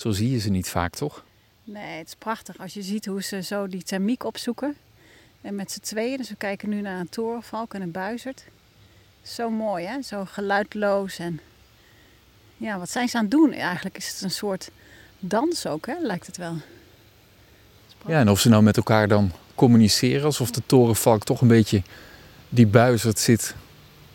Zo zie je ze niet vaak, toch? Nee, het is prachtig als je ziet hoe ze zo die thermiek opzoeken. En met z'n tweeën, dus we kijken nu naar een torenvalk en een buizerd. Zo mooi, hè? Zo geluidloos en... Ja, wat zijn ze aan het doen? Eigenlijk is het een soort dans ook, hè? Lijkt het wel. Ja, en of ze nou met elkaar dan communiceren, alsof de torenvalk toch een beetje die buizerd zit.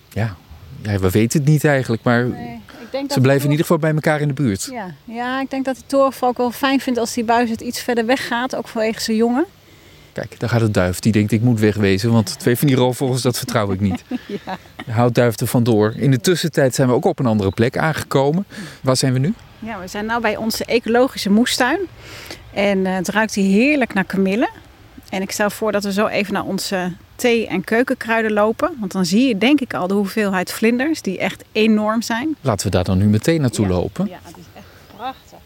Ja, ja we weten het niet eigenlijk, maar Nee, ik denk ze blijven in ieder geval bij elkaar in de buurt. Ja, ja, ik denk dat de torenvalk wel fijn vindt als die buizerd iets verder weg gaat, ook vanwege zijn jongen. Kijk, daar gaat het duif. Die denkt, ik moet wegwezen, want twee van die roofvogels, dat vertrouw ik niet. Ja. Houdt duif er vandoor. In de tussentijd zijn we ook op een andere plek aangekomen. Waar zijn we nu? ja, we zijn nu bij onze ecologische moestuin. En eh, het ruikt hier heerlijk naar kamille. En ik stel voor dat we zo even naar onze thee- en keukenkruiden lopen. Want dan zie je denk ik al de hoeveelheid vlinders, die echt enorm zijn. Laten we daar dan nu meteen naartoe Ja. lopen. Ja, het is echt prachtig.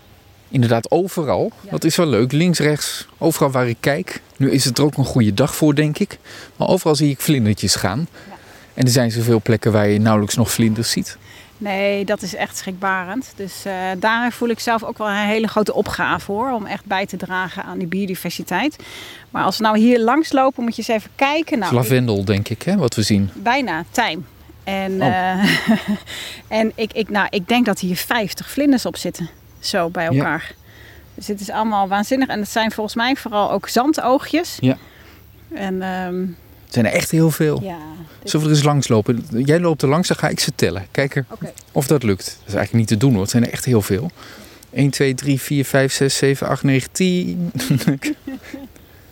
Inderdaad, overal. Ja. Dat is wel leuk. Links, rechts, overal waar ik kijk. Nu is het er ook een goede dag voor, denk ik. Maar overal zie ik vlindertjes gaan. Ja. En er zijn zoveel plekken waar je nauwelijks nog vlinders ziet. Nee, dat is echt schrikbarend. Dus eh daar voel ik zelf ook wel een hele grote opgave hoor. Om echt bij te dragen aan die biodiversiteit. Maar als we nou hier langs lopen, moet je eens even kijken. Nou, lavendel, denk ik, hè, wat we zien. bijna tijm. En, Oh. eh, en ik, ik, nou, ik denk dat hier 50 vlinders op zitten. Zo bij Ja. elkaar. Dus het is allemaal waanzinnig. En het zijn volgens mij vooral ook zandoogjes. Ja. En ehm, Het zijn er echt heel veel. ja. dit- Zullen we er eens langs lopen? Jij loopt er langs, dan ga ik ze tellen. Kijken Oké. of dat lukt. Dat is eigenlijk niet te doen hoor. Het zijn er echt heel veel. 1, 2, 3, 4, 5, 6, 7, 8, 9, 10.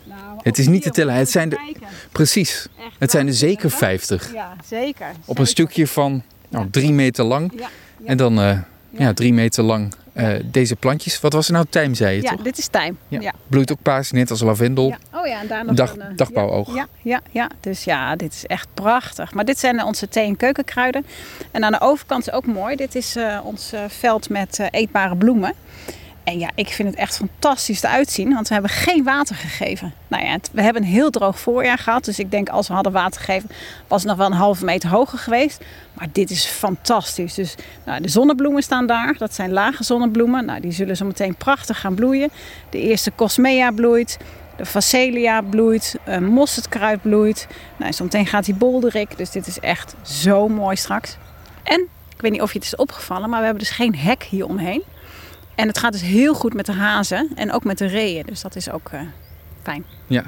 Nou, Het is niet te tellen, het zijn kijken. Precies. Echt Het zijn er zeker waanzinnig, hè? 50. Ja, zeker. Op zeker. een stukje van nou, drie meter lang. Ja, ja. En dan eh, Ja. drie meter lang eh, deze plantjes. Wat was er nou? Tijm, zei je Ja, toch? dit is tijm. Ja. Ja. Bloeit ook paars, net als lavendel. Ja. Oh ja, en daar nog Dag- een, eh, dagbouwoog. Ja, ja, ja, dus ja, dit is echt prachtig. Maar dit zijn onze thee- en keukenkruiden. En aan de overkant is ook mooi. Dit is eh, ons veld met eetbare bloemen. En ja, ik vind het echt fantastisch eruit zien, want we hebben geen water gegeven. Nou ja, het- we hebben een heel droog voorjaar gehad. Dus ik denk als we hadden water gegeven, was het nog wel een halve meter hoger geweest. Maar dit is fantastisch. Dus nou, de zonnebloemen staan daar. Dat zijn lage zonnebloemen. Nou, die zullen zo meteen prachtig gaan bloeien. De eerste cosmea bloeit. De facelia bloeit. Uh, mosterdkruid bloeit. Nou, zometeen gaat die bolderik. Dus dit is echt zo mooi straks. En, ik weet niet of je het is opgevallen, maar we hebben dus geen hek hier omheen. En het gaat dus heel goed met de hazen en ook met de reeën. Dus dat is ook eh, fijn. Ja.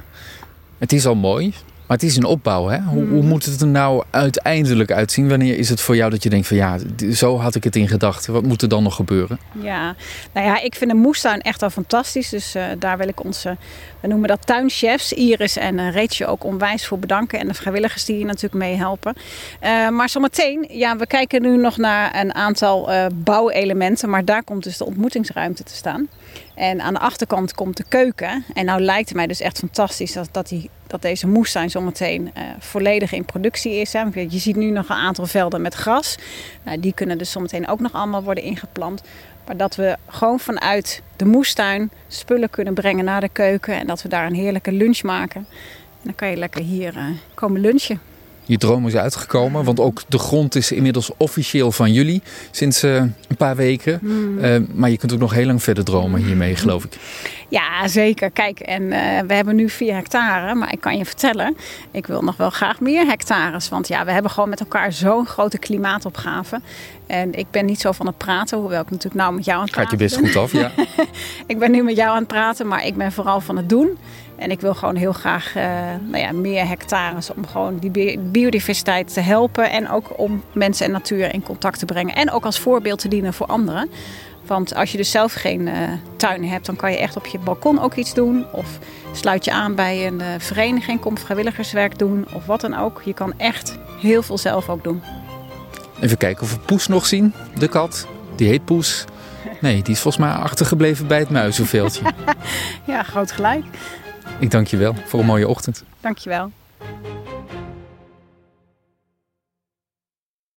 Het is al mooi, maar het is een opbouw. Hè? Hoe, hoe moet het er nou uiteindelijk uitzien? Wanneer is het voor jou dat je denkt van ja, zo had ik het in gedachten. Wat moet er dan nog gebeuren? Ja, nou ja, ik vind de moestuin echt wel fantastisch. Dus eh, daar wil ik onze, we noemen dat tuinchefs, Iris en eh Reetje ook onwijs voor bedanken. En de vrijwilligers die hier natuurlijk meehelpen. Eh maar zometeen, ja, we kijken nu nog naar een aantal bouwelementen. Maar daar komt dus de ontmoetingsruimte te staan. En aan de achterkant komt de keuken. En nou lijkt het mij dus echt fantastisch dat, dat, die, dat deze moestuin zometeen eh volledig in productie is. Hè. Je ziet nu nog een aantal velden met gras. Nou, die kunnen dus zometeen ook nog allemaal worden ingeplant. Maar dat we gewoon vanuit de moestuin spullen kunnen brengen naar de keuken. En dat we daar een heerlijke lunch maken. En dan kan je lekker hier eh, komen lunchen. Je droom is uitgekomen, want ook de grond is inmiddels officieel van jullie sinds eh, een paar weken. Hmm. Maar je kunt ook nog heel lang verder dromen hiermee, geloof ik. Ja, zeker. Kijk, en eh, we hebben nu 4 hectare. Maar ik kan je vertellen, ik wil nog wel graag meer hectares. Want ja, we hebben gewoon met elkaar zo'n grote klimaatopgave. En ik ben niet zo van het praten, hoewel ik natuurlijk nou met jou aan het Gaat praten je best ben. goed af, ja. Ik ben nu met jou aan het praten, maar ik ben vooral van het doen. En ik wil gewoon heel graag eh, nou ja, meer hectares om gewoon die bi- biodiversiteit te helpen. En ook om mensen en natuur in contact te brengen. En ook als voorbeeld te dienen voor anderen. Want als je dus zelf geen eh, tuin hebt, dan kan je echt op je balkon ook iets doen. Of sluit je aan bij een eh, vereniging, kom vrijwilligerswerk doen of wat dan ook. Je kan echt heel veel zelf ook doen. Even kijken of we Poes nog zien, de kat. Die heet Poes. Nee, die is volgens mij achtergebleven bij het muizenveldje. Ja, groot gelijk. Ik dank je wel voor een mooie ochtend. Dankjewel.